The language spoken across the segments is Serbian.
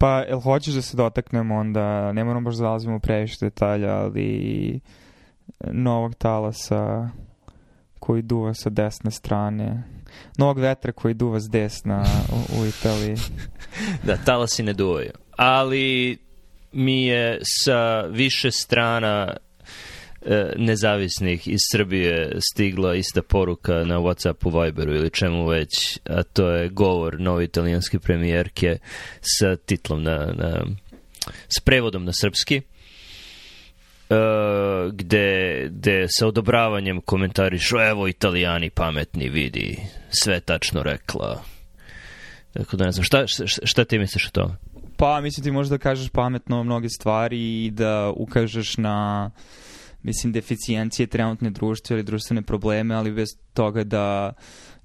Pa, jel hoćeš da se dotaknemo onda, ne moram baš da zalazimo previše detalja, ali e, novog talasa koji duva sa desne strane, novog vetra koji duva s desna u, u Italiji. da, talasi ne duvaju. Ali mi je sa više strana E, nezavisnih iz Srbije stigla ista poruka na Whatsappu, Viberu ili čemu već, a to je govor nove italijanske premijerke sa titlom na, na s prevodom na srpski. Uh, gde, gde sa odobravanjem komentarišu evo italijani pametni vidi sve tačno rekla tako da ne znam šta, šta, šta ti misliš o tome? Pa mislim ti možeš da kažeš pametno mnoge stvari i da ukažeš na mislim, deficijencije trenutne društve ili društvene probleme, ali bez toga da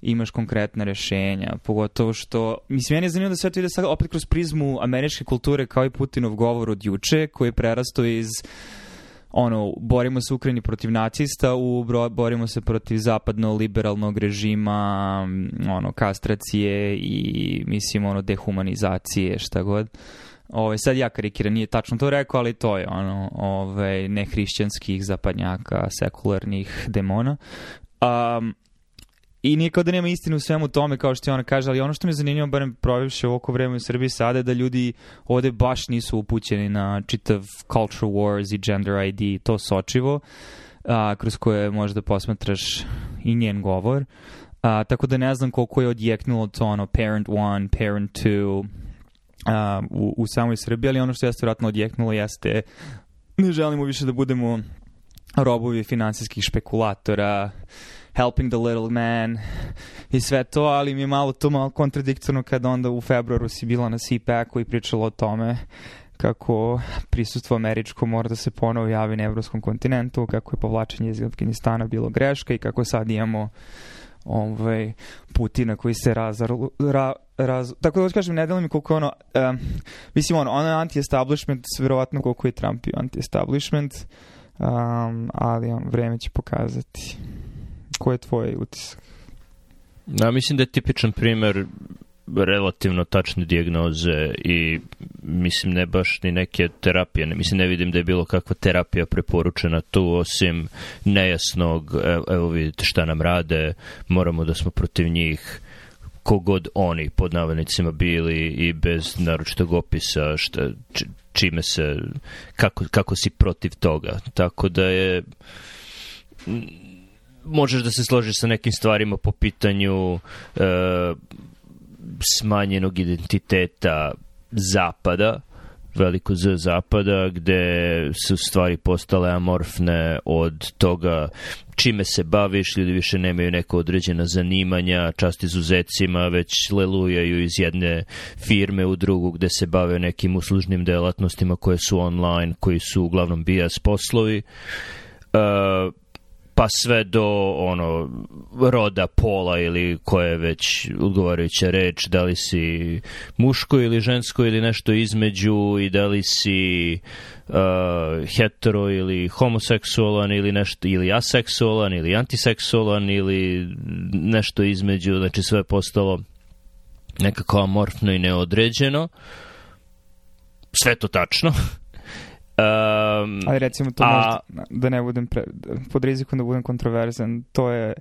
imaš konkretna rešenja. Pogotovo što, mislim, meni je zanimljivo da sve to ide sad opet kroz prizmu američke kulture kao i Putinov govor od juče, koji je prerastao iz ono, borimo se Ukrajini protiv nacista, u, borimo se protiv zapadno-liberalnog režima, ono, kastracije i, mislim, ono, dehumanizacije, šta god. Uh, Ove, ovaj, sad ja karikiram, nije tačno to rekao, ali to je ono, ove, ovaj, nehrišćanskih zapadnjaka, sekularnih demona. Um, I nije kao da nema istinu u svemu tome, kao što je ona kaže, ali ono što me zanimljivo, barem provjevši oko vreme u Srbiji sada, je da ljudi ovde baš nisu upućeni na čitav culture wars i gender ID, to sočivo, a, kroz koje možda posmatraš i njen govor. A, tako da ne znam koliko je odjeknulo to ono parent one, parent two, um, u, u samoj Srbiji, ali ono što jeste vratno odjeknulo jeste ne želimo više da budemo robovi finansijskih špekulatora, helping the little man i sve to, ali mi je malo to malo kontradiktorno kada onda u februaru si bila na CPAC-u i pričala o tome kako prisustvo američko mora da se ponovo javi na evropskom kontinentu, kako je povlačenje iz Afganistana bilo greška i kako sad imamo uh, ovaj, Putina koji se razar, ra, raz, tako da, da kažem, ne delo mi koliko je ono, um, mislim ono, ono je anti-establishment, verovatno koliko je Trump i anti-establishment, um, ali on, vreme će pokazati. Ko je tvoj utisak? Da, mislim da je tipičan primer relativno tačne dijagnoze i mislim ne baš ni neke terapije. Mislim ne vidim da je bilo kakva terapija preporučena tu osim nejasnog e, evo vidite šta nam rade, moramo da smo protiv njih kogod oni pod navodnicima bili i bez naročitog opisa šta, čime se kako, kako si protiv toga. Tako da je možeš da se složiš sa nekim stvarima po pitanju e, smanjenog identiteta zapada, veliko Z zapada, gde su stvari postale amorfne od toga čime se baviš, ljudi više nemaju neka određena zanimanja, čast izuzecima, već lelujaju iz jedne firme u drugu gde se bave nekim uslužnim delatnostima koje su online, koji su uglavnom bijas poslovi. Uh, pa sve do ono roda pola ili koje već odgovarajuća reč, da li si muško ili žensko ili nešto između i da li si uh, hetero ili homoseksualan ili nešto ili aseksualan ili antiseksualan ili nešto između, znači sve je postalo nekako amorfno i neodređeno. Sve to tačno. Um, Ali recimo to a, možda, da ne budem, pre, pod rizikom da budem kontroverzan, to je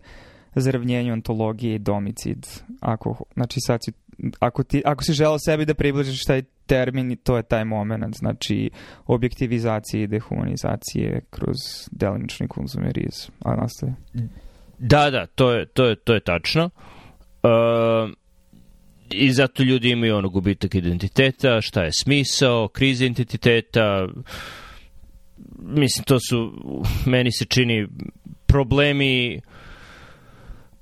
zravnjenje ontologije i domicid. Ako, znači sad si, ako, ti, ako si želao sebi da približiš taj termin, to je taj moment, znači objektivizacije i dehumanizacije kroz delimični konzumerizam. A nastavi. Da, da, to je, to je, to je tačno. Uh, i zato ljudi imaju ono gubitak identiteta, šta je smisao, krize identiteta, mislim to su, meni se čini problemi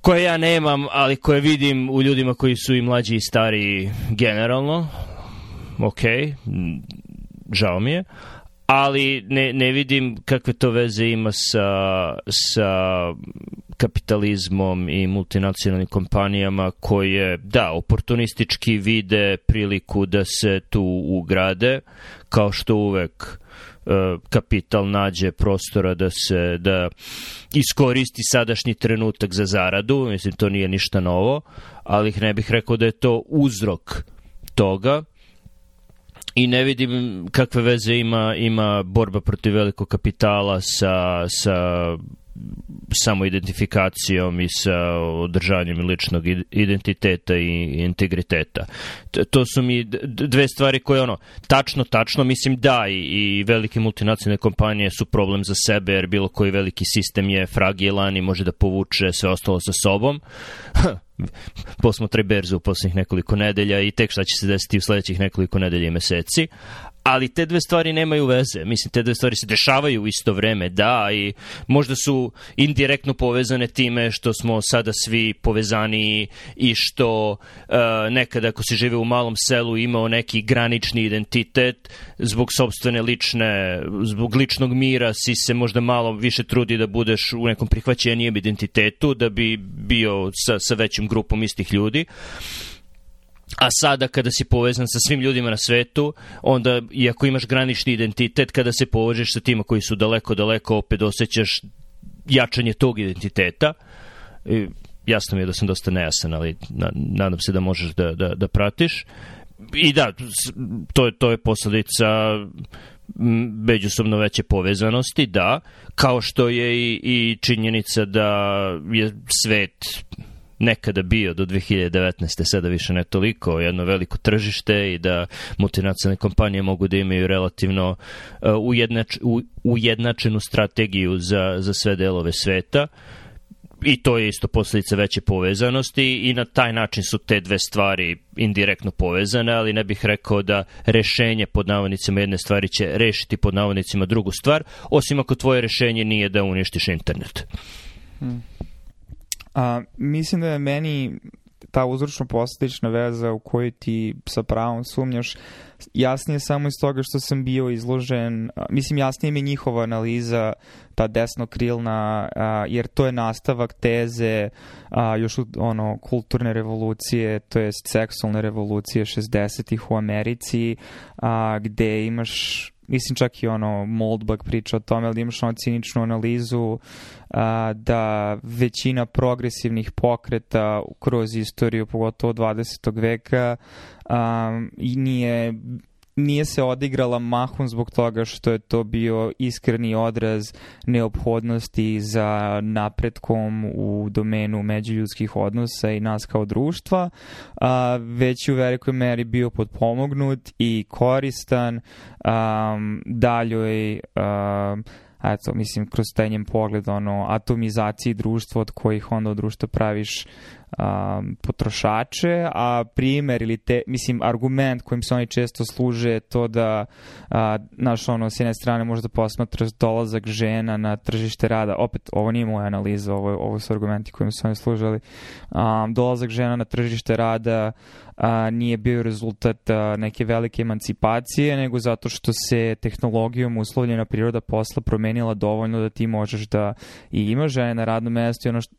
koje ja nemam, ali koje vidim u ljudima koji su i mlađi i stariji generalno, ok, žao mi je, uh, ali ne, ne vidim kakve to veze ima sa, sa kapitalizmom i multinacionalnim kompanijama koje, da, oportunistički vide priliku da se tu ugrade, kao što uvek e, kapital nađe prostora da se da iskoristi sadašnji trenutak za zaradu, mislim to nije ništa novo, ali ne bih rekao da je to uzrok toga i ne vidim kakve veze ima, ima borba protiv velikog kapitala sa, sa samoidentifikacijom i sa održavanjem ličnog identiteta i integriteta. To su mi dve stvari koje ono, tačno, tačno, mislim da i, i velike multinacionalne kompanije su problem za sebe jer bilo koji veliki sistem je fragilan i može da povuče sve ostalo sa sobom. posmotre berze u posljednjih nekoliko nedelja i tek šta će se desiti u sledećih nekoliko nedelja i meseci, ali te dve stvari nemaju veze. Mislim, te dve stvari se dešavaju u isto vreme, da, i možda su indirektno povezane time što smo sada svi povezani i što e, nekada ako si žive u malom selu imao neki granični identitet, zbog sobstvene lične, zbog ličnog mira si se možda malo više trudi da budeš u nekom prihvaćenijem identitetu, da bi bio sa, sa većim grupom istih ljudi. A sada kada si povezan sa svim ljudima na svetu, onda i ako imaš granični identitet, kada se povežeš sa tima koji su daleko, daleko, opet osjećaš jačanje tog identiteta. I, jasno mi je da sam dosta nejasan, ali na, nadam se da možeš da, da, da pratiš. I da, to je, to je posledica međusobno veće povezanosti, da, kao što je i, i činjenica da je svet nekada bio do 2019. sada više ne toliko, jedno veliko tržište i da multinacionalne kompanije mogu da imaju relativno uh, ujednačenu strategiju za, za sve delove sveta i to je isto posledica veće povezanosti i na taj način su te dve stvari indirektno povezane, ali ne bih rekao da rešenje pod navodnicima jedne stvari će rešiti pod navodnicima drugu stvar, osim ako tvoje rešenje nije da uništiš internet. Hmm. A, mislim da je meni ta uzročno-posledična veza u kojoj ti sa pravom sumnjaš jasnije samo iz toga što sam bio izložen, mislim jasnije mi je njihova analiza, ta desnokrilna, a, jer to je nastavak teze a, još ono, kulturne revolucije, to jest seksualne revolucije 60-ih u Americi, a, gde imaš mislim čak i ono Moldbug priča o tome, ali imaš ono ciničnu analizu a, da većina progresivnih pokreta kroz istoriju, pogotovo 20. veka, a, i nije nije se odigrala mahom zbog toga što je to bio iskreni odraz neophodnosti za napretkom u domenu međuljudskih odnosa i nas kao društva, a, već u velikoj meri bio podpomognut i koristan um, daljoj um, eto, mislim, kroz taj pogled, ono, atomizaciji društva od kojih onda od društva praviš um, potrošače, a primer ili te, mislim, argument kojim se oni često služe je to da, a, naš ono, s jedne strane možda posmatra dolazak žena na tržište rada, opet, ovo nije moja analiza, ovo, ovo su argumenti kojim su oni služili, um, dolazak žena na tržište rada a, nije bio rezultat a, neke velike emancipacije, nego zato što se tehnologijom uslovljena priroda posla promenila dovoljno da ti možeš da i imaš žene na radnom mestu i ono što,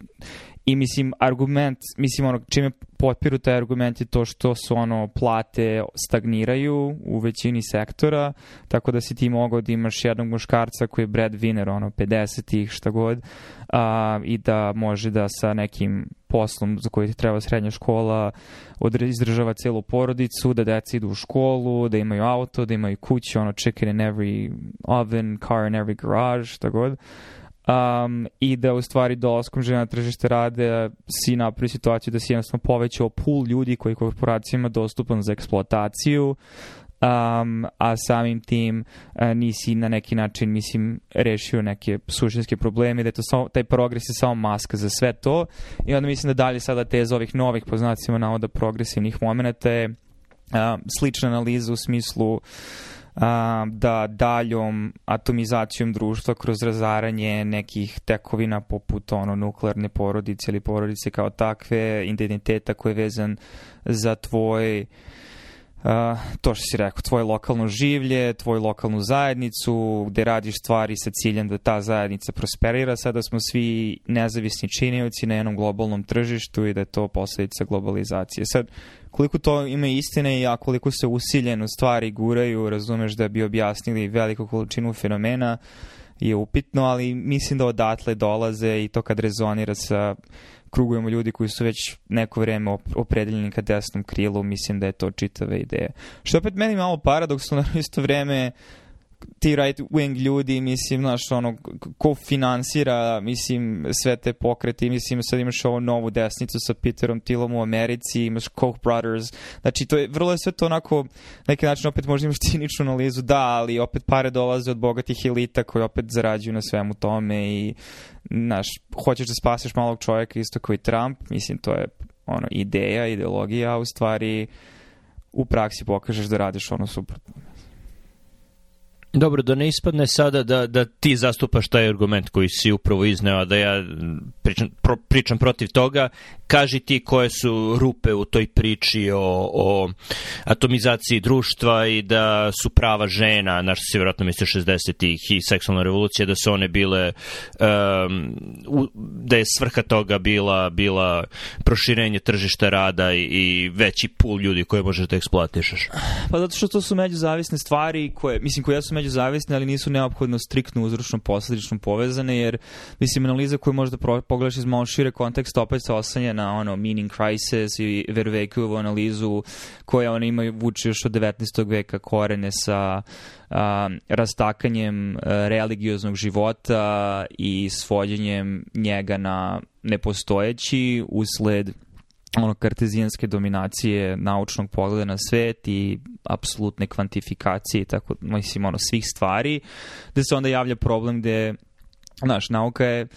I mislim, argument, mislim ono, čime potpiru taj argument je to što su ono, plate stagniraju u većini sektora, tako da si ti mogao da imaš jednog muškarca koji je breadwinner, ono, 50-ih, šta god, a, i da može da sa nekim poslom za koji ti treba srednja škola izdržava celu porodicu, da deca idu u školu, da imaju auto, da imaju kuću, ono, chicken in every oven, car in every garage, šta god um, i da u stvari dolaskom žena na tržište rade si napravi situaciju da si jednostavno povećao pool ljudi koji korporacijama dostupan za eksploataciju, um, a samim tim uh, nisi na neki način, mislim, rešio neke suštinske probleme, da je to samo, taj progres je samo maska za sve to i onda mislim da dalje sada teza ovih novih poznacima navoda progresivnih momenta je uh, slična analiza u smislu uh, da daljom atomizacijom društva kroz razaranje nekih tekovina poput ono nuklearne porodice ili porodice kao takve, identiteta koji je vezan za tvoj to što si rekao, tvoje lokalno življe, tvoju lokalnu zajednicu, gde radiš stvari sa ciljem da ta zajednica prosperira, sada smo svi nezavisni činioci na jednom globalnom tržištu i da je to posledica globalizacije. Sad, koliko to ima istine i a koliko se usiljeno stvari guraju, razumeš da bi objasnili veliku količinu fenomena, je upitno, ali mislim da odatle dolaze i to kad rezonira sa krugujemo ljudi koji su već neko vreme opredeljeni ka desnom krilu, mislim da je to čitava ideja. Što opet meni malo paradoksalno, isto vreme uh, ti right wing ljudi, mislim, znaš, ono, ko finansira, mislim, sve te pokrete, mislim, sad imaš ovo novu desnicu sa Peterom Tillom u Americi, imaš Koch Brothers, znači, to je, vrlo je sve to onako, neki način, opet možda imaš ciničnu analizu, da, ali opet pare dolaze od bogatih elita koji opet zarađuju na svemu tome i, znaš, hoćeš da spasiš malog čovjeka isto kao i Trump, mislim, to je, ono, ideja, ideologija, a u stvari u praksi pokažeš da radiš ono suprotno. Dobro, da ne ispadne sada da, da ti zastupaš taj argument koji si upravo izneo, da ja pričam, pro, pričam protiv toga, kaži ti koje su rupe u toj priči o, o atomizaciji društva i da su prava žena, naš se vjerojatno misli 60-ih i seksualna revolucija, da su one bile, um, u, da je svrha toga bila, bila proširenje tržišta rada i, i veći pul ljudi koje možeš da eksploatišeš. Pa zato što to su međuzavisne stvari koje, mislim, koje ja su među među zavisne, ali nisu neophodno striktno uzročno posledično povezane, jer mislim analiza koju možda pogledaš iz malo šire konteksta opet se osanja na ono meaning crisis i Vervekovu analizu koja ona ima vuče još od 19. veka korene sa a, rastakanjem a, e, religioznog života i svođenjem njega na nepostojeći usled ono kartezijanske dominacije naučnog pogleda na svet i apsolutne kvantifikacije i tako, mislim, ono, svih stvari, gde da se onda javlja problem gde, znaš, nauka je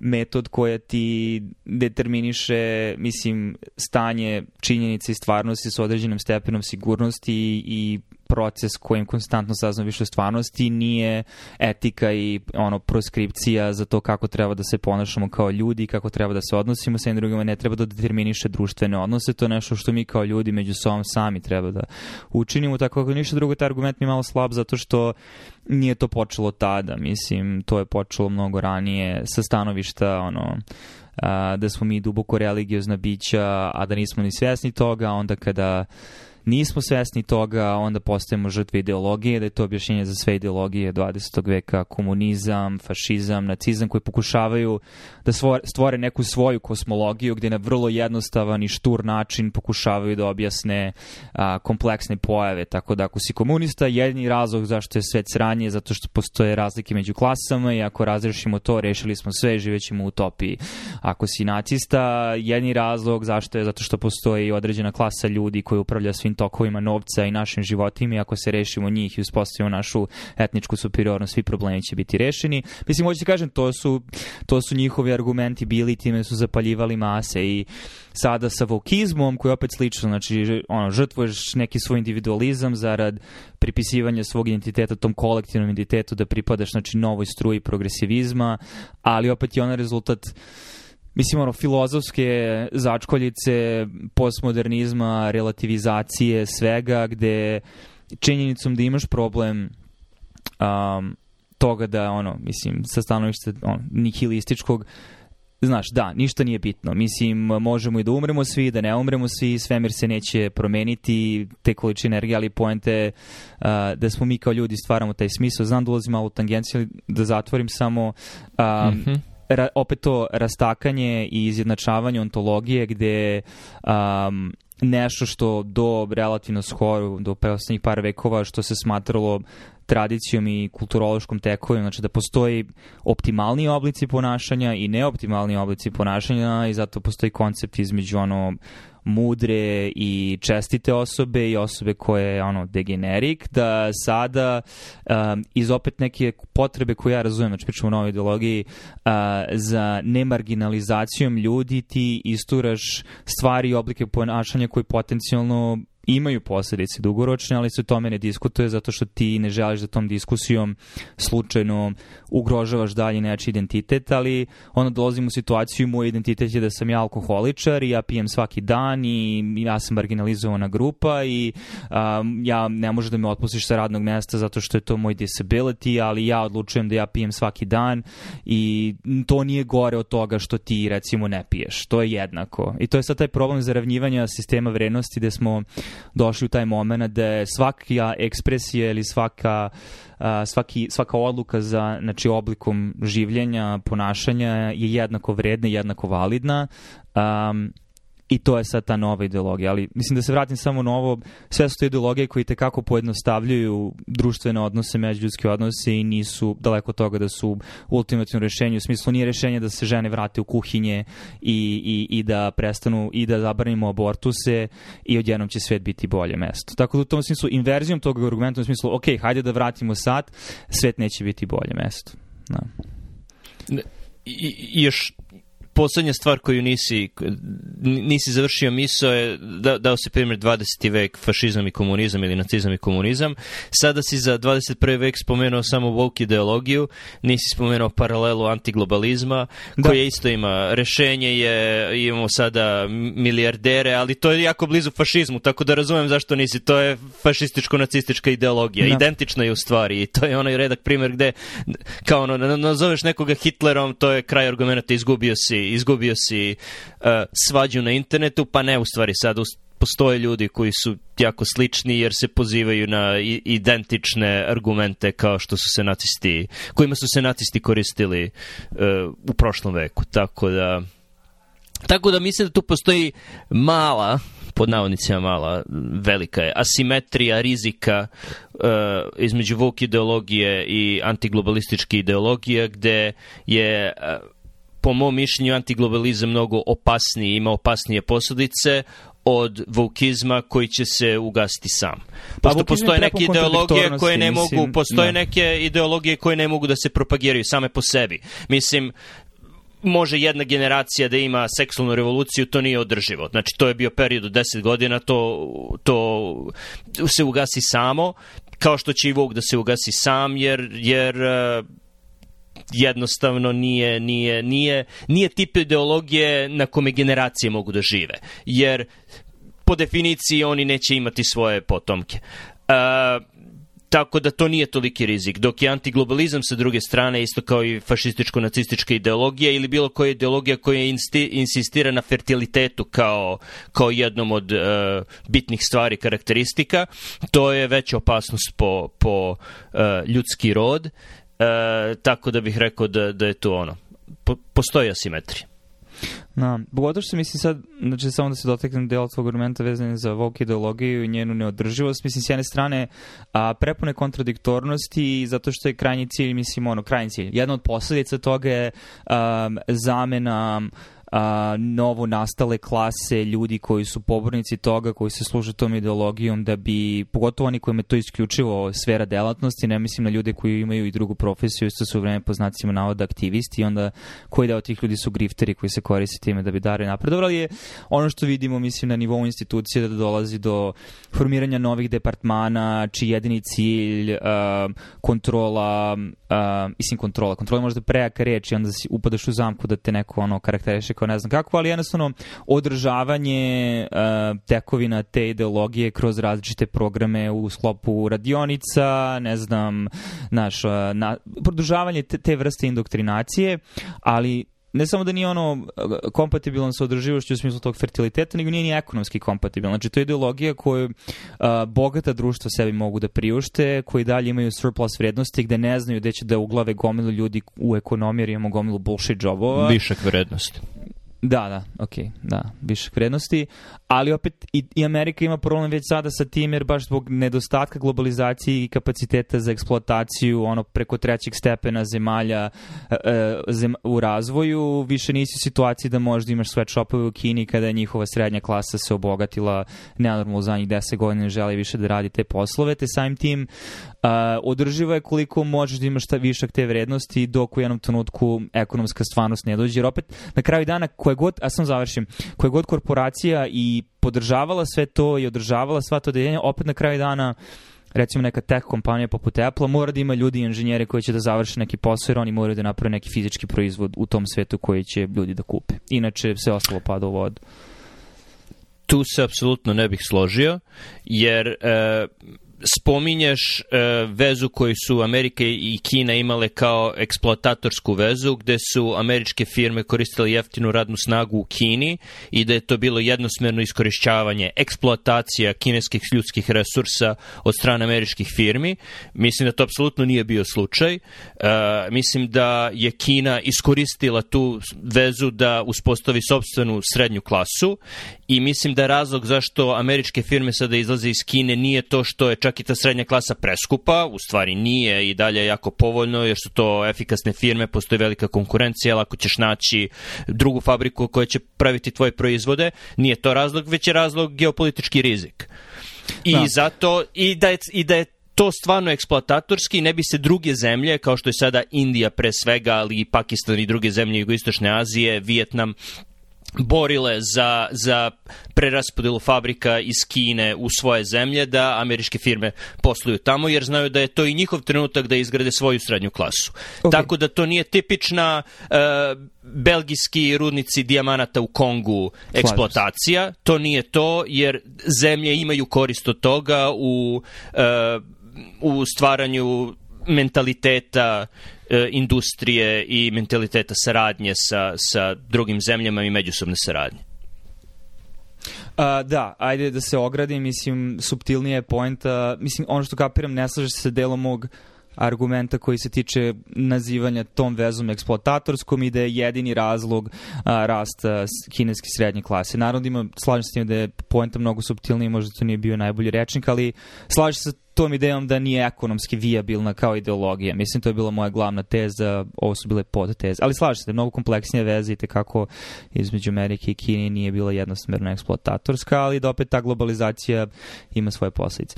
metod koja ti determiniše, mislim, stanje činjenice i stvarnosti s određenim stepenom sigurnosti i proces kojim konstantno saznam više stvarnosti, nije etika i ono proskripcija za to kako treba da se ponašamo kao ljudi, kako treba da se odnosimo sa jednim drugima, ne treba da determiniše društvene odnose, to je nešto što mi kao ljudi među sobom sami treba da učinimo, tako ako ništa drugo, taj argument mi je malo slab zato što nije to počelo tada, mislim, to je počelo mnogo ranije sa stanovišta, ono, a, da smo mi duboko religiozna bića, a da nismo ni svjesni toga, onda kada nismo svesni toga, onda postajemo žrtve ideologije, da je to objašnjenje za sve ideologije 20. veka, komunizam, fašizam, nacizam, koji pokušavaju da stvore neku svoju kosmologiju gde na vrlo jednostavan i štur način pokušavaju da objasne a, kompleksne pojave. Tako da ako si komunista, jedini razlog zašto je svet sranje zato što postoje razlike među klasama i ako razrešimo to, rešili smo sve, živećemo u utopiji. Ako si nacista, jedini razlog zašto je zato što postoji određena klasa ljudi koji upravlja svim tokovima novca i našim životima i ako se rešimo njih i uspostavimo našu etničku superiornost, svi problemi će biti rešeni. Mislim, hoću ti kažem, to su, to su njihovi argumenti bili, time su zapaljivali mase i sada sa vokizmom koji je opet slično, znači ono, žrtvuješ neki svoj individualizam zarad pripisivanja svog identiteta tom kolektivnom identitetu da pripadaš znači novoj struji progresivizma, ali opet je ona rezultat mislim ono filozofske začkoljice postmodernizma, relativizacije svega gde činjenicom da imaš problem um, toga da ono mislim sa stanovišta on, nihilističkog znaš, da, ništa nije bitno. Mislim, možemo i da umremo svi, da ne umremo svi, svemir se neće promeniti, te količine energije, ali poente uh, da smo mi kao ljudi stvaramo taj smisao. Znam da ulazim malo u tangenciju, da zatvorim samo um, mm -hmm ra, opet to rastakanje i izjednačavanje ontologije gde um, nešto što do relativno skoro, do poslednjih par vekova, što se smatralo tradicijom i kulturološkom tekovinom, znači da postoji optimalni oblici ponašanja i neoptimalni oblici ponašanja i zato postoji koncept između ono mudre i čestite osobe i osobe koje je ono degenerik, da sada um, iz opet neke potrebe koje ja razumem, znači pričamo o novoj ideologiji, uh, za nemarginalizacijom ljudi ti isturaš stvari i oblike ponašanja koji potencijalno imaju posledice dugoročne, ali se o tome ne diskutuje zato što ti ne želiš da tom diskusijom slučajno ugrožavaš dalje nečiji identitet, ali onda dolazim u situaciju moj identitet je da sam ja alkoholičar i ja pijem svaki dan i ja sam marginalizovana grupa i um, ja ne možeš da me otpustiš sa radnog mesta zato što je to moj disability, ali ja odlučujem da ja pijem svaki dan i to nije gore od toga što ti recimo ne piješ. To je jednako. I to je sad taj problem zaravnjivanja sistema vrednosti gde smo došli u taj moment da svaka ekspresija ili svaka, svaki, svaka odluka za znači, oblikom življenja, ponašanja je jednako vredna, jednako validna. Um, i to je sad ta nova ideologija. Ali mislim da se vratim samo na ovo, sve su to ideologije koje te kako pojednostavljuju društvene odnose, međuljudske odnose i nisu daleko toga da su ultimativno rešenje. U smislu nije rešenje da se žene vrate u kuhinje i, i, i da prestanu i da zabranimo abortuse i odjednom će svet biti bolje mesto. Tako da u tom smislu, inverzijom tog argumenta u smislu, ok, hajde da vratimo sad, svet neće biti bolje mesto. Da. No. I, i još poslednja stvar koju nisi, nisi završio miso je, da, dao si primjer 20. vek, fašizam i komunizam ili nacizam i komunizam. Sada si za 21. vek spomenuo samo woke ideologiju, nisi spomenuo paralelu antiglobalizma, da. isto ima rešenje je, imamo sada milijardere, ali to je jako blizu fašizmu, tako da razumem zašto nisi. To je fašističko-nacistička ideologija. Da. Identična je u stvari i to je onaj redak primjer gde, kao ono, nazoveš nekoga Hitlerom, to je kraj argumenta, izgubio si izgubio si uh, svađu na internetu, pa ne u stvari sad postoje ljudi koji su jako slični jer se pozivaju na identične argumente kao što su se nacisti, kojima su se nacisti koristili uh, u prošlom veku. Tako da, tako da mislim da tu postoji mala pod navodnicima mala, velika je asimetrija rizika uh, između vok ideologije i antiglobalističke ideologije gde je uh, po mom mišljenju antiglobalizam mnogo opasniji, ima opasnije posljedice od vokizma koji će se ugasiti sam. Pa Pošto postoje neke ideologije koje ne mogu, mislim, da. postoje da. neke ideologije koje ne mogu da se propagiraju same po sebi. Mislim, može jedna generacija da ima seksualnu revoluciju, to nije održivo. Znači, to je bio period od 10 godina, to, to se ugasi samo, kao što će i Vuk da se ugasi sam, jer, jer jednostavno nije, nije, nije, nije tip ideologije na kome generacije mogu da žive. Jer po definiciji oni neće imati svoje potomke. Uh, tako da to nije toliki rizik. Dok je antiglobalizam sa druge strane isto kao i fašističko-nacistička ideologija ili bilo koja ideologija koja insistira na fertilitetu kao, kao jednom od uh, bitnih stvari karakteristika, to je veća opasnost po, po uh, ljudski rod E, tako da bih rekao da, da je tu ono, po, postoji asimetrija. Na, pogotovo što mislim sad, znači samo da se doteknem dela tvog argumenta vezane za Vogue ideologiju i njenu neodrživost, mislim s jedne strane a, prepune kontradiktornosti zato što je krajnji cilj, mislim ono, krajnji cilj. Jedna od posledica toga je a, zamena a, a, novo nastale klase ljudi koji su pobornici toga, koji se služe tom ideologijom da bi, pogotovo oni kojima je to isključivo sfera delatnosti, ne mislim na ljude koji imaju i drugu profesiju, isto su u vreme po znacima navoda aktivisti, onda koji da od tih ljudi su grifteri koji se koriste time da bi dare napredovali ali je ono što vidimo, mislim, na nivou institucije da dolazi do formiranja novih departmana, čiji jedini cilj uh, kontrola, uh, mislim kontrola, kontrola je možda prejaka reč i onda si upadaš u zamku da te neko ono karakteriše rekao, ne znam kako, ali jednostavno održavanje uh, tekovina te ideologije kroz različite programe u sklopu radionica, ne znam, naš, e, na, produžavanje te, te vrste indoktrinacije, ali ne samo da nije ono e, kompatibilan sa održivošću u smislu tog fertiliteta, nego nije ni ekonomski kompatibilan. Znači, to je ideologija koju a, e, bogata društva sebi mogu da priušte, koji dalje imaju surplus vrednosti, gde ne znaju gde će da uglave gomilu ljudi u ekonomiji, jer imamo gomilu bullshit jobova. Višak vrednosti. Da, da, ok, da, višak vrednosti, ali opet i, i Amerika ima problem već sada sa tim jer baš zbog nedostatka globalizacije i kapaciteta za eksploataciju ono preko trećeg stepena zemalja e, e zem, u razvoju više nisi u situaciji da možda imaš sve sweatshopove u Kini kada je njihova srednja klasa se obogatila nenormalno u zadnjih 10 godina ne žele više da radi te poslove, te samim tim a, e, održivo je koliko možeš da imaš ta višak te vrednosti dok u jednom trenutku ekonomska stvarnost ne dođe, jer opet na kraju dana koja koje god, a sam završim, koje god korporacija i podržavala sve to i održavala sva to deljenja, opet na kraju dana recimo neka tech kompanija poput Apple mora da ima ljudi i inženjere koji će da završe neki posao jer oni moraju da naprave neki fizički proizvod u tom svetu koji će ljudi da kupe. Inače sve ostalo pada u vodu. Tu se apsolutno ne bih složio, jer e, spominješ e, vezu koju su Amerika i Kina imale kao eksploatatorsku vezu, gde su američke firme koristile jeftinu radnu snagu u Kini i da je to bilo jednosmerno iskorišćavanje, eksploatacija kineskih ljudskih resursa od strane američkih firmi. Mislim da to apsolutno nije bio slučaj. E, mislim da je Kina iskoristila tu vezu da uspostavi sobstvenu srednju klasu i mislim da razlog zašto američke firme sada izlaze iz Kine nije to što je čak i ta srednja klasa preskupa, u stvari nije i dalje jako povoljno jer su to efikasne firme, postoji velika konkurencija, lako ćeš naći drugu fabriku koja će praviti tvoje proizvode, nije to razlog, već je razlog geopolitički rizik. I da. zato, i da je, i da je to stvarno eksploatatorski, ne bi se druge zemlje, kao što je sada Indija pre svega, ali i Pakistan i druge zemlje jugoistočne Azije, Vijetnam, borile za, za preraspodelu fabrika iz Kine u svoje zemlje da američke firme posluju tamo jer znaju da je to i njihov trenutak da izgrade svoju srednju klasu. Okay. Tako da to nije tipična uh, belgijski rudnici dijamanata u Kongu eksploatacija. To nije to jer zemlje imaju korist od toga u, uh, u stvaranju mentaliteta E, industrije i mentaliteta saradnje sa, sa drugim zemljama i međusobne saradnje. Uh, da, ajde da se ogradim, mislim, subtilnije je poenta, mislim, ono što kapiram, ne slaže se delom mog uh, argumenta koji se tiče nazivanja tom vezom eksploatatorskom i da je jedini razlog a, rasta kineske srednje klase. Naravno da ima, slažem se s tim da je poenta mnogo subtilnija možda to nije bio najbolji rečnik, ali slažem se sa tom idejom da nije ekonomski vijabilna kao ideologija. Mislim, to je bila moja glavna teza, ovo su bile podteze. Ali slažem se da je mnogo kompleksnije veze i tekako između Amerike i Kine nije bila jednostavno eksploatatorska, ali da opet ta globalizacija ima svoje posledice.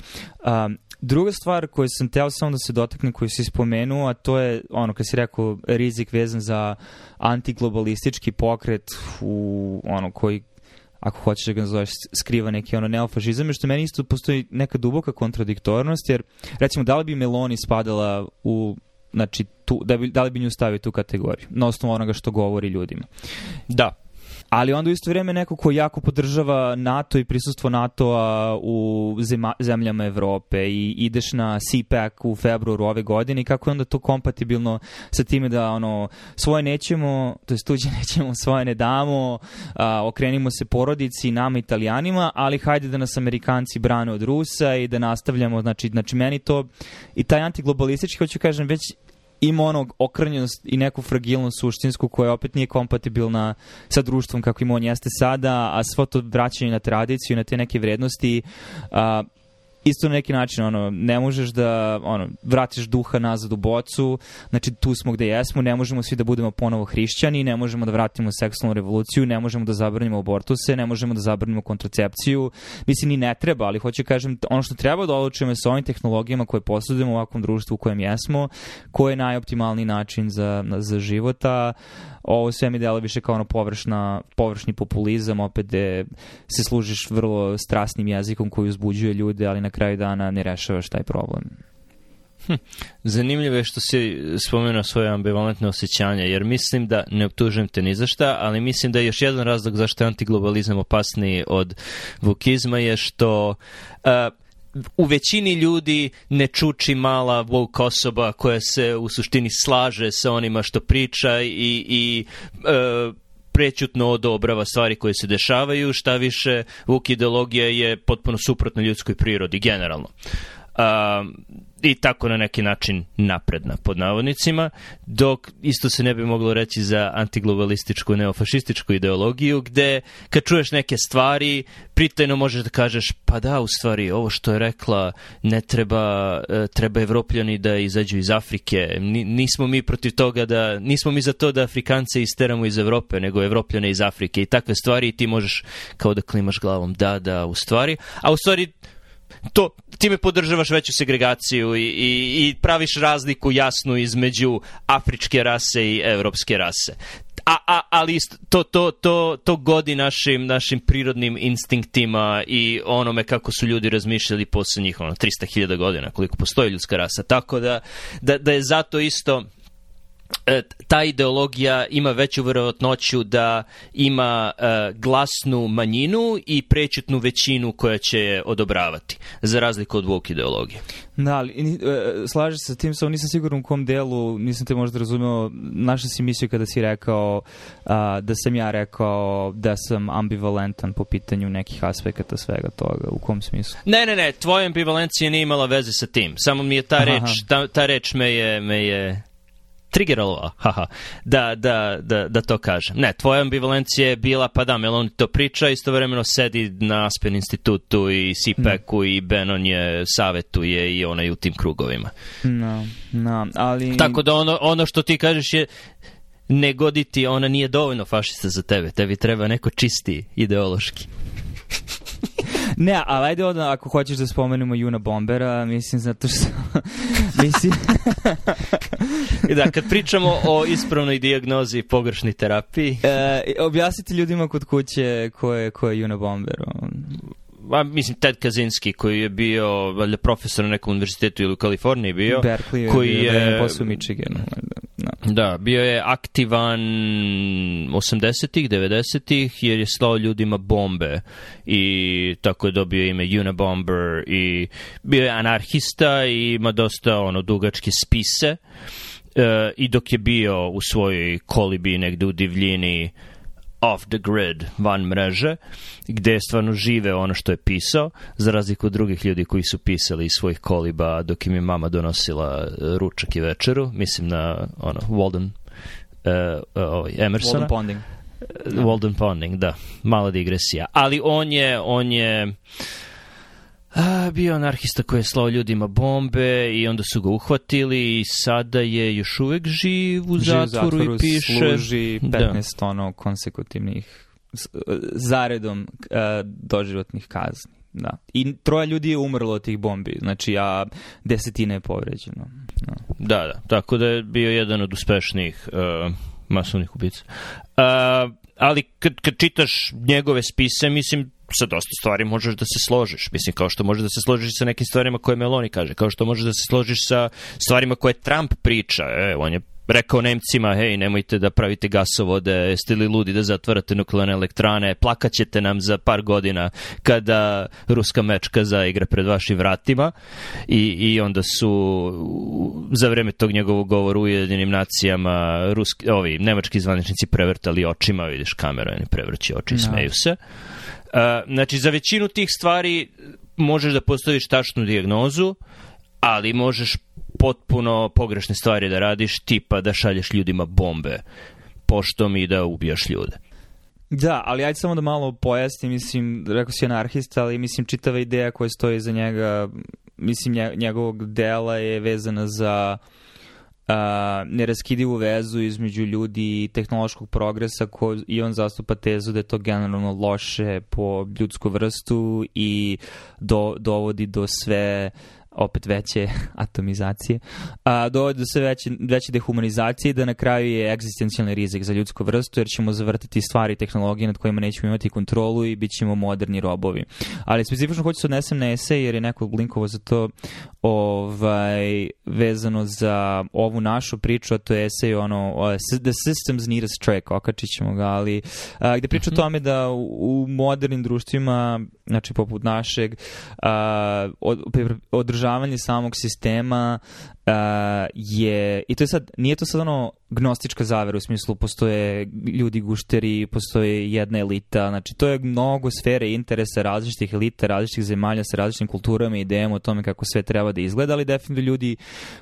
Um, Druga stvar koju sam teo samo da se dotaknem, koju si spomenuo, a to je, ono, kad si rekao, rizik vezan za antiglobalistički pokret u, ono, koji, ako hoćeš da ga nazoveš, skriva neki ono neofašizam, što meni isto postoji neka duboka kontradiktornost, jer recimo da li bi Meloni spadala u znači tu, da, bi, da li bi nju stavio tu kategoriju na osnovu onoga što govori ljudima da ali onda u isto vrijeme neko ko jako podržava NATO i prisustvo NATO-a u zema, zemljama Evrope i ideš na CPAC u februaru ove godine i kako je onda to kompatibilno sa time da ono svoje nećemo, to jest tuđe nećemo, svoje ne damo, a, okrenimo se porodici, nama Italijanima, ali hajde da nas Amerikanci brane od Rusa i da nastavljamo, znači, znači meni to i taj antiglobalistički, hoću kažem, već ima onog okrnjenost i neku fragilnost suštinsku koja opet nije kompatibilna sa društvom kako im on jeste sada, a svo to vraćanje na tradiciju, na te neke vrednosti, uh, isto na neki način ono ne možeš da ono vratiš duha nazad u bocu znači tu smo gde jesmo ne možemo svi da budemo ponovo hrišćani ne možemo da vratimo seksualnu revoluciju ne možemo da zabranimo abortuse ne možemo da zabranimo kontracepciju mislim ni ne treba ali hoću da kažem ono što treba da odlučimo je sa ovim tehnologijama koje posjedujemo u ovakvom društvu u kojem jesmo koji je najoptimalniji način za, za života ovo sve mi dela više kao ono površna, površni populizam opet gde se služiš vrlo strasnim jezikom koji uzbuđuje ljude ali na kraju dana ne rešavaš taj problem. Hm. Zanimljivo je što si spomenuo svoje ambivalentne osjećanje, jer mislim da, ne optužujem te ni za šta, ali mislim da je još jedan razlog zašto je antiglobalizam opasniji od vukizma je što uh, u većini ljudi ne čuči mala woke osoba koja se u suštini slaže sa onima što priča i, i e, prećutno odobrava stvari koje se dešavaju, šta više, Vuk ideologija je potpuno suprotna ljudskoj prirodi, generalno a, i tako na neki način napredna pod navodnicima, dok isto se ne bi moglo reći za antiglobalističku, neofašističku ideologiju, gde kad čuješ neke stvari, pritajno možeš da kažeš, pa da, u stvari, ovo što je rekla, ne treba, e, treba evropljani da izađu iz Afrike, nismo mi protiv toga da, nismo mi za to da Afrikance isteramo iz Evrope, nego evropljane iz Afrike i takve stvari i ti možeš kao da klimaš glavom, da, da, u stvari, a u stvari to, time podržavaš veću segregaciju i, i, i praviš razliku jasnu između afričke rase i evropske rase. A, a, ali to, to, to, to godi našim, našim prirodnim instinktima i onome kako su ljudi razmišljali posle njih ono, 300.000 godina koliko postoji ljudska rasa. Tako da, da, da je zato isto E, ta ideologija ima veću vjerojatnoću da ima e, glasnu manjinu i prećutnu većinu koja će je odobravati, za razliku od woke ideologije. Da, ali e, slažem se s tim, samo nisam siguran u kom delu, nisam te možda razumeo, naša si misija kada si rekao a, da sam ja rekao da sam ambivalentan po pitanju nekih aspekata svega toga, u kom smislu? Ne, ne, ne, tvoja ambivalencija nije imala veze sa tim, samo mi je ta reč, ta, ta reč me je, me je trigeralo, haha, da, da, da, da to kažem. Ne, tvoja ambivalencija je bila, pa da, Meloni to priča, istovremeno sedi na Aspen institutu i Sipeku mm. i Benon je savetuje i onaj u tim krugovima. No, no, ali... Tako da ono, ono što ti kažeš je ne goditi, ona nije dovoljno fašista za tebe. Tebi treba neko čisti ideološki. Ne, ali ajde onda ako hoćeš da spomenemo Juna Bombera, mislim zato što... mislim... da, kad pričamo o ispravnoj dijagnozi i pogrešni terapiji... E, objasnite ljudima kod kuće ko je, ko je Juna Bomber a, mislim, Ted Kazinski, koji je bio valjda, profesor na nekom univerzitetu ili u Kaliforniji bio. Berkeley koji je, da, je posle Michiganu. Da. da, bio je aktivan 80-ih, 90-ih, jer je slao ljudima bombe i tako je dobio ime Unabomber i bio je anarhista i ima dosta ono dugačke spise e, i dok je bio u svojoj kolibi negde u divljini off the grid, van mreže, gde stvarno žive ono što je pisao, za razliku od drugih ljudi koji su pisali iz svojih koliba dok im je mama donosila e, ručak i večeru, mislim na ono, Walden uh, ovaj, Emersona. Walden Ponding. Walden Ponding, da. Mala digresija. Ali on je, on je a, bio anarhista koji je slao ljudima bombe i onda su ga uhvatili i sada je još uvek živ u zatvoru, zatvoru i piše. služi 15 da. ono konsekutivnih zaredom a, doživotnih kazni. Da. I troja ljudi je umrlo od tih bombi, znači a desetine je povređeno. Da, da, da. tako da je bio jedan od uspešnijih uh, masovnih ubica. Uh, ali kad, kad čitaš njegove spise, mislim, sa dosta stvari možeš da se složiš. Mislim, kao što možeš da se složiš sa nekim stvarima koje Meloni kaže, kao što možeš da se složiš sa stvarima koje Trump priča. E, on je rekao Nemcima, hej, nemojte da pravite gasovode, jeste li ludi da zatvarate nuklearne elektrane, plakaćete nam za par godina kada ruska mečka zaigra pred vašim vratima i, i onda su za vreme tog njegovog govora u Ujedinim nacijama ruski, ovi nemački zvaničnici prevrtali očima, vidiš kameru, oni prevrći oči i no. Da. smeju se. Znači, za većinu tih stvari možeš da postaviš tačnu dijagnozu, ali možeš potpuno pogrešne stvari da radiš, tipa da šalješ ljudima bombe poštom i da ubijaš ljude. Da, ali ajde samo da malo pojasnim, mislim, rekao si anarhista, ali mislim čitava ideja koja stoji za njega, mislim njegovog dela je vezana za uh, a, neraskidivu vezu između ljudi i tehnološkog progresa ko, i on zastupa tezu da je to generalno loše po ljudsku vrstu i do, dovodi do sve opet veće atomizacije, a, dovodi do sve veće, veće dehumanizacije da na kraju je egzistencijalni rizik za ljudsku vrstu, jer ćemo zavrtiti stvari i tehnologije nad kojima nećemo imati kontrolu i bit ćemo moderni robovi. Ali specifično hoću se da odnesem na esej, jer je neko linkovo za to ovaj, vezano za ovu našu priču, a to je esej ono, The Systems Need a Strike, okačit ćemo ga, ali a, gde priča o mhm. tome da u modernim društvima znači poput našeg, uh, održavanje samog sistema uh, je, i to je sad, nije to sad ono gnostička zavera u smislu postoje ljudi gušteri, postoje jedna elita, znači to je mnogo sfere interesa različitih elita, različitih zemalja sa različitim kulturama i idejama o tome kako sve treba da izgleda, ali definitivno ljudi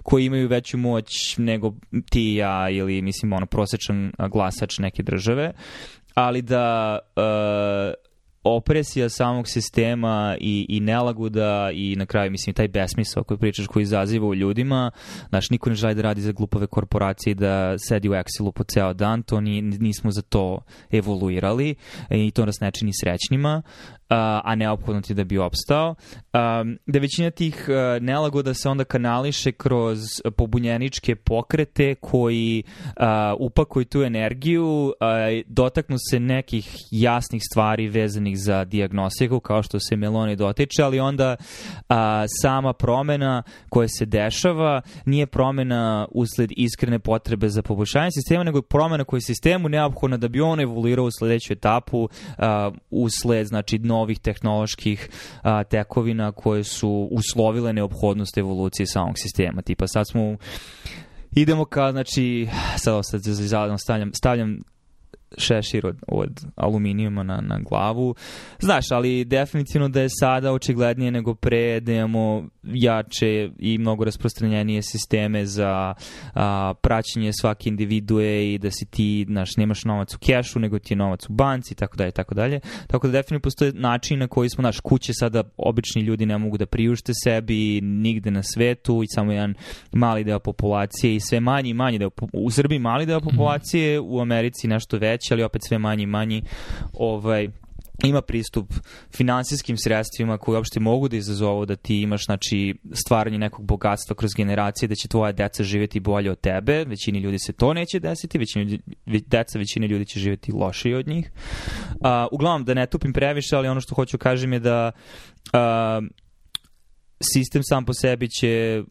koji imaju veću moć nego ti i ja ili mislim ono prosečan glasač neke države, ali da uh, opresija samog sistema i, i nelaguda i na kraju, mislim, taj besmisao koji pričaš, koji izaziva u ljudima. Znaš, niko ne želi da radi za glupove korporacije da sedi u Excelu po ceo dan, to ni, nismo za to evoluirali i to nas ne čini srećnima a neophodno ti da bi opstao, da većina tih nelagoda se onda kanališe kroz pobunjeničke pokrete koji upakuju tu energiju, dotaknu se nekih jasnih stvari vezanih za diagnostiku, kao što se Meloni dotiče, ali onda sama promena koja se dešava nije promena usled iskrene potrebe za poboljšanje sistema, nego promena koja je sistemu neophodna da bi on evoluirao u sledeću etapu usled, znači, dno novih tehnoloških a, tekovina koje su uslovile neophodnost evolucije samog sistema. Tipa sad smo idemo ka, znači, sad, sad stavljam, stavljam šešir od, od aluminijuma na, na glavu. Znaš, ali definitivno da je sada očiglednije nego pre da imamo jače i mnogo rasprostranjenije sisteme za a, praćenje svake individue i da si ti, znaš, nemaš novac u kešu, nego ti je novac u banci i tako dalje, tako dalje. Tako da definitivno postoje način na koji smo, znaš, kuće sada obični ljudi ne mogu da priušte sebi nigde na svetu i samo jedan mali deo populacije i sve manji i manji deo, u Srbiji mali deo populacije, u Americi nešto veće veći, ali opet sve manji i manji, ovaj, ima pristup finansijskim sredstvima koji uopšte mogu da izazovu da ti imaš znači, stvaranje nekog bogatstva kroz generacije, da će tvoja deca živjeti bolje od tebe, većini ljudi se to neće desiti, većini ljudi, deca većine ljudi će živjeti lošije od njih. A, uglavnom, da ne tupim previše, ali ono što hoću kažem je da a, sistem sam po sebi će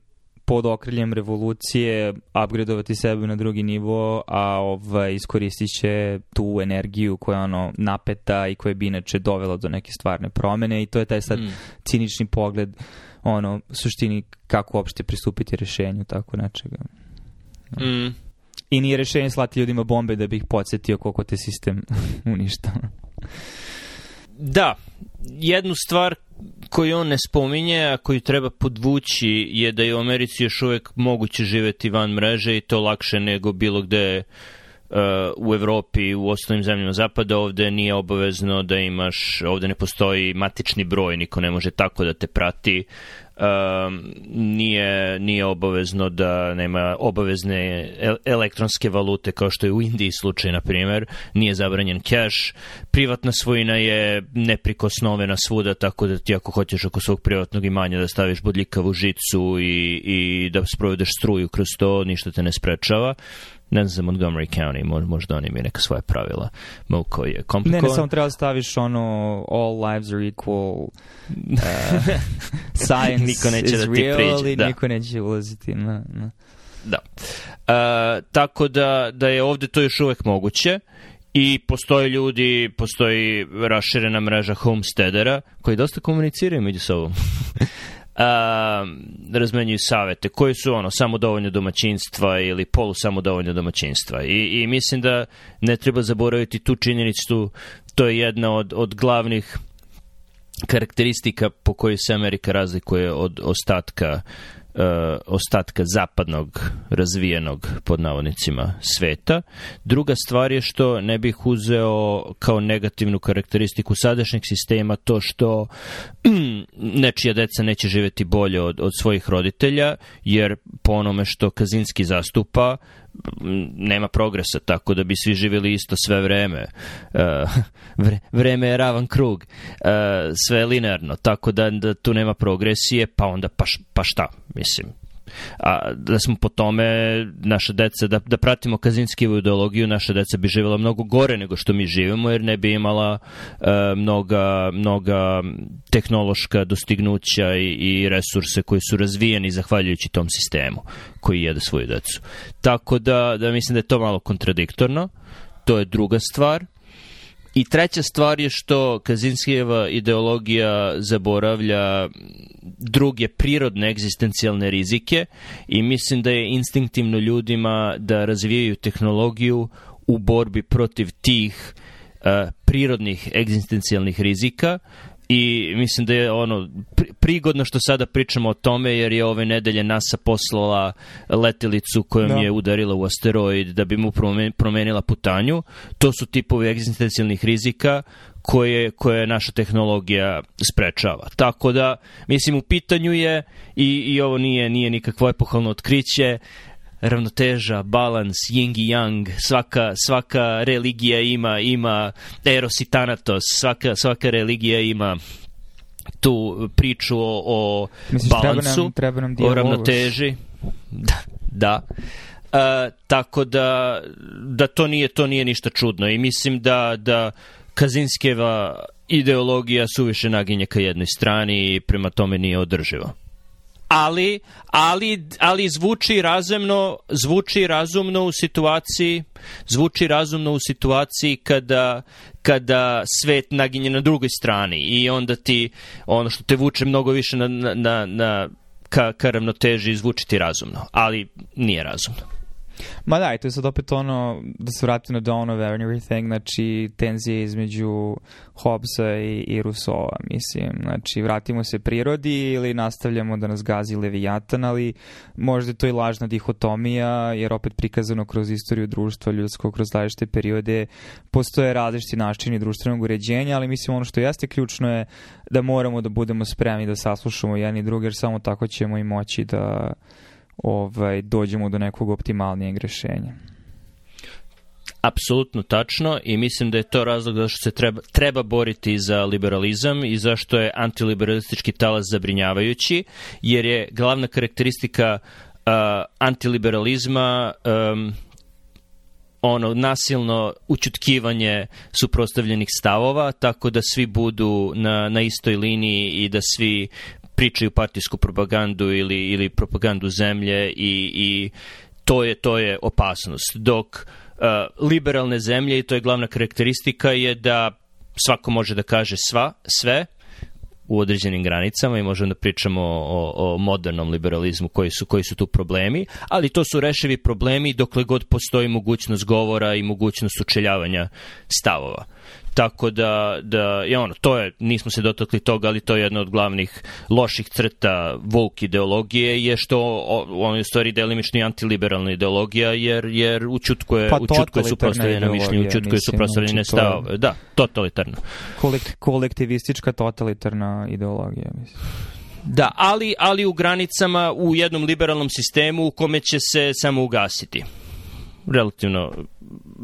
pod okriljem revolucije upgradeovati sebe na drugi nivo, a ovaj, iskoristit će tu energiju koja ono napeta i koja bi inače dovela do neke stvarne promene i to je taj sad mm. cinični pogled ono, suštini kako uopšte pristupiti rešenju tako nečega. No. Mm. I nije rešenje slati ljudima bombe da bi ih podsjetio koliko te sistem uništava. da, jednu stvar koji on ne spominje, a koji treba podvući, je da je u Americi još uvek moguće živeti van mreže i to lakše nego bilo gde Uh, u Evropi, u ostalim zemljama zapada, ovde nije obavezno da imaš, ovde ne postoji matični broj, niko ne može tako da te prati, um, nije, nije obavezno da nema obavezne elektronske valute kao što je u Indiji slučaj, na primjer, nije zabranjen cash, privatna svojina je neprikosnovena svuda, tako da ti ako hoćeš oko svog privatnog imanja da staviš bodljikavu žicu i, i da sprovedeš struju kroz to, ništa te ne sprečava ne znam za Montgomery County, možda oni imaju neka svoja pravila Moko je komplikovan. Ne, ne, samo treba da staviš ono all lives are equal uh, science niko neće is da ti real priđe, da. niko neće ulaziti na, na. Da. Uh, tako da, da je ovde to još uvek moguće i postoje ljudi, postoji raširena mreža homesteadera koji dosta komuniciraju među sobom. Ehm, da razmenjuju savete koji su ono samo dovoljno domaćinstva ili polu samo dovoljno domaćinstva I, i mislim da ne treba zaboraviti tu činjenicu to je jedna od, od glavnih karakteristika po kojoj se Amerika razlikuje od ostatka uh, E, ostatka zapadnog razvijenog pod navodnicima sveta. Druga stvar je što ne bih uzeo kao negativnu karakteristiku sadašnjeg sistema to što nečija deca neće živeti bolje od, od svojih roditelja, jer po onome što Kazinski zastupa, nema progresa, tako da bi svi živjeli isto sve vreme. E, vre, vreme je ravan krug. E, sve je linearno, tako da, da tu nema progresije, pa onda pa, pa šta, mislim a, da smo po tome naše dece, da, da pratimo kazinskivu ideologiju, naše deca bi živjela mnogo gore nego što mi živimo, jer ne bi imala e, mnoga, mnoga tehnološka dostignuća i, i resurse koji su razvijeni zahvaljujući tom sistemu koji jede svoju decu. Tako da, da mislim da je to malo kontradiktorno, to je druga stvar. I treća stvar je što Kazinskijeva ideologija zaboravlja druge prirodne egzistencijalne rizike i mislim da je instinktivno ljudima da razvijaju tehnologiju u borbi protiv tih uh, prirodnih egzistencijalnih rizika i mislim da je ono prigodno što sada pričamo o tome, jer je ove nedelje NASA poslala letelicu kojom da. je udarila u asteroid da bi mu promenila putanju. To su tipovi egzistencijalnih rizika koje, koje naša tehnologija sprečava. Tako da, mislim, u pitanju je, i, i ovo nije, nije nikakvo epohalno otkriće, ravnoteža, balans, yin i yang, svaka, svaka religija ima, ima eros i tanatos, svaka, svaka religija ima tu priču o, o Misliš, balansu, treba nam, treba nam o ravnoteži. Da, da. E, tako da, da to nije to nije ništa čudno i mislim da, da Kazinskeva ideologija suviše naginje ka jednoj strani i prema tome nije održiva ali, ali, ali zvuči razumno, zvuči razumno u situaciji, zvuči razumno u situaciji kada, kada svet naginje na drugoj strani i onda ti ono što te vuče mnogo više na, na, na, na ka, ka ravnoteži zvuči ti razumno, ali nije razumno. Ma da, i to je sad opet ono, da se vratim na Dawn of Everything, znači tenzije između Hobbesa i, i Rousseaua, mislim. Znači, vratimo se prirodi ili nastavljamo da nas gazi Leviatan, ali možda je to i lažna dihotomija, jer opet prikazano kroz istoriju društva ljudskog, kroz različite periode, postoje različiti načini društvenog uređenja, ali mislim ono što jeste ključno je da moramo da budemo spremni da saslušamo jedni druge, jer samo tako ćemo i moći da ovaj, dođemo do nekog optimalnijeg rešenja. Apsolutno tačno i mislim da je to razlog zašto se treba, treba boriti za liberalizam i zašto je antiliberalistički talas zabrinjavajući, jer je glavna karakteristika uh, antiliberalizma um, ono nasilno učutkivanje suprotstavljenih stavova tako da svi budu na, na istoj liniji i da svi pričaju partijsku propagandu ili, ili propagandu zemlje i, i to je to je opasnost. Dok uh, liberalne zemlje, i to je glavna karakteristika, je da svako može da kaže sva, sve, u određenim granicama i možemo da pričamo o, o modernom liberalizmu koji su, koji su tu problemi, ali to su reševi problemi dokle god postoji mogućnost govora i mogućnost učeljavanja stavova. Tako da, da je ono, to je, nismo se dotakli toga, ali to je jedna od glavnih loših crta woke ideologije je što u onoj stvari delimično i antiliberalna ideologija jer, jer učutkuje, pa, učutkuje suprostavljena mišljenja, učutkuje suprostavljene znači, stavove. Da, totalitarna. Kolekt, kolektivistička totalitarna ideologija, mislim. Da, ali, ali u granicama u jednom liberalnom sistemu u kome će se samo ugasiti relativno,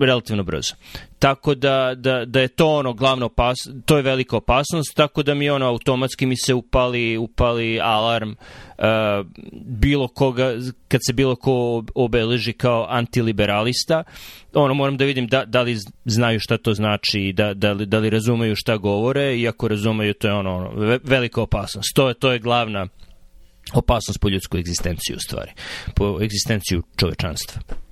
relativno brzo. Tako da, da, da je to ono glavno opas, to je velika opasnost, tako da mi ono automatski mi se upali, upali alarm uh, bilo koga, kad se bilo ko obeleži kao antiliberalista, ono moram da vidim da, da li znaju šta to znači da, da, li, da li razumeju šta govore i ako razumeju to je ono, ono velika opasnost. To je, to je glavna opasnost po ljudsku egzistenciju u stvari, po egzistenciju čovečanstva.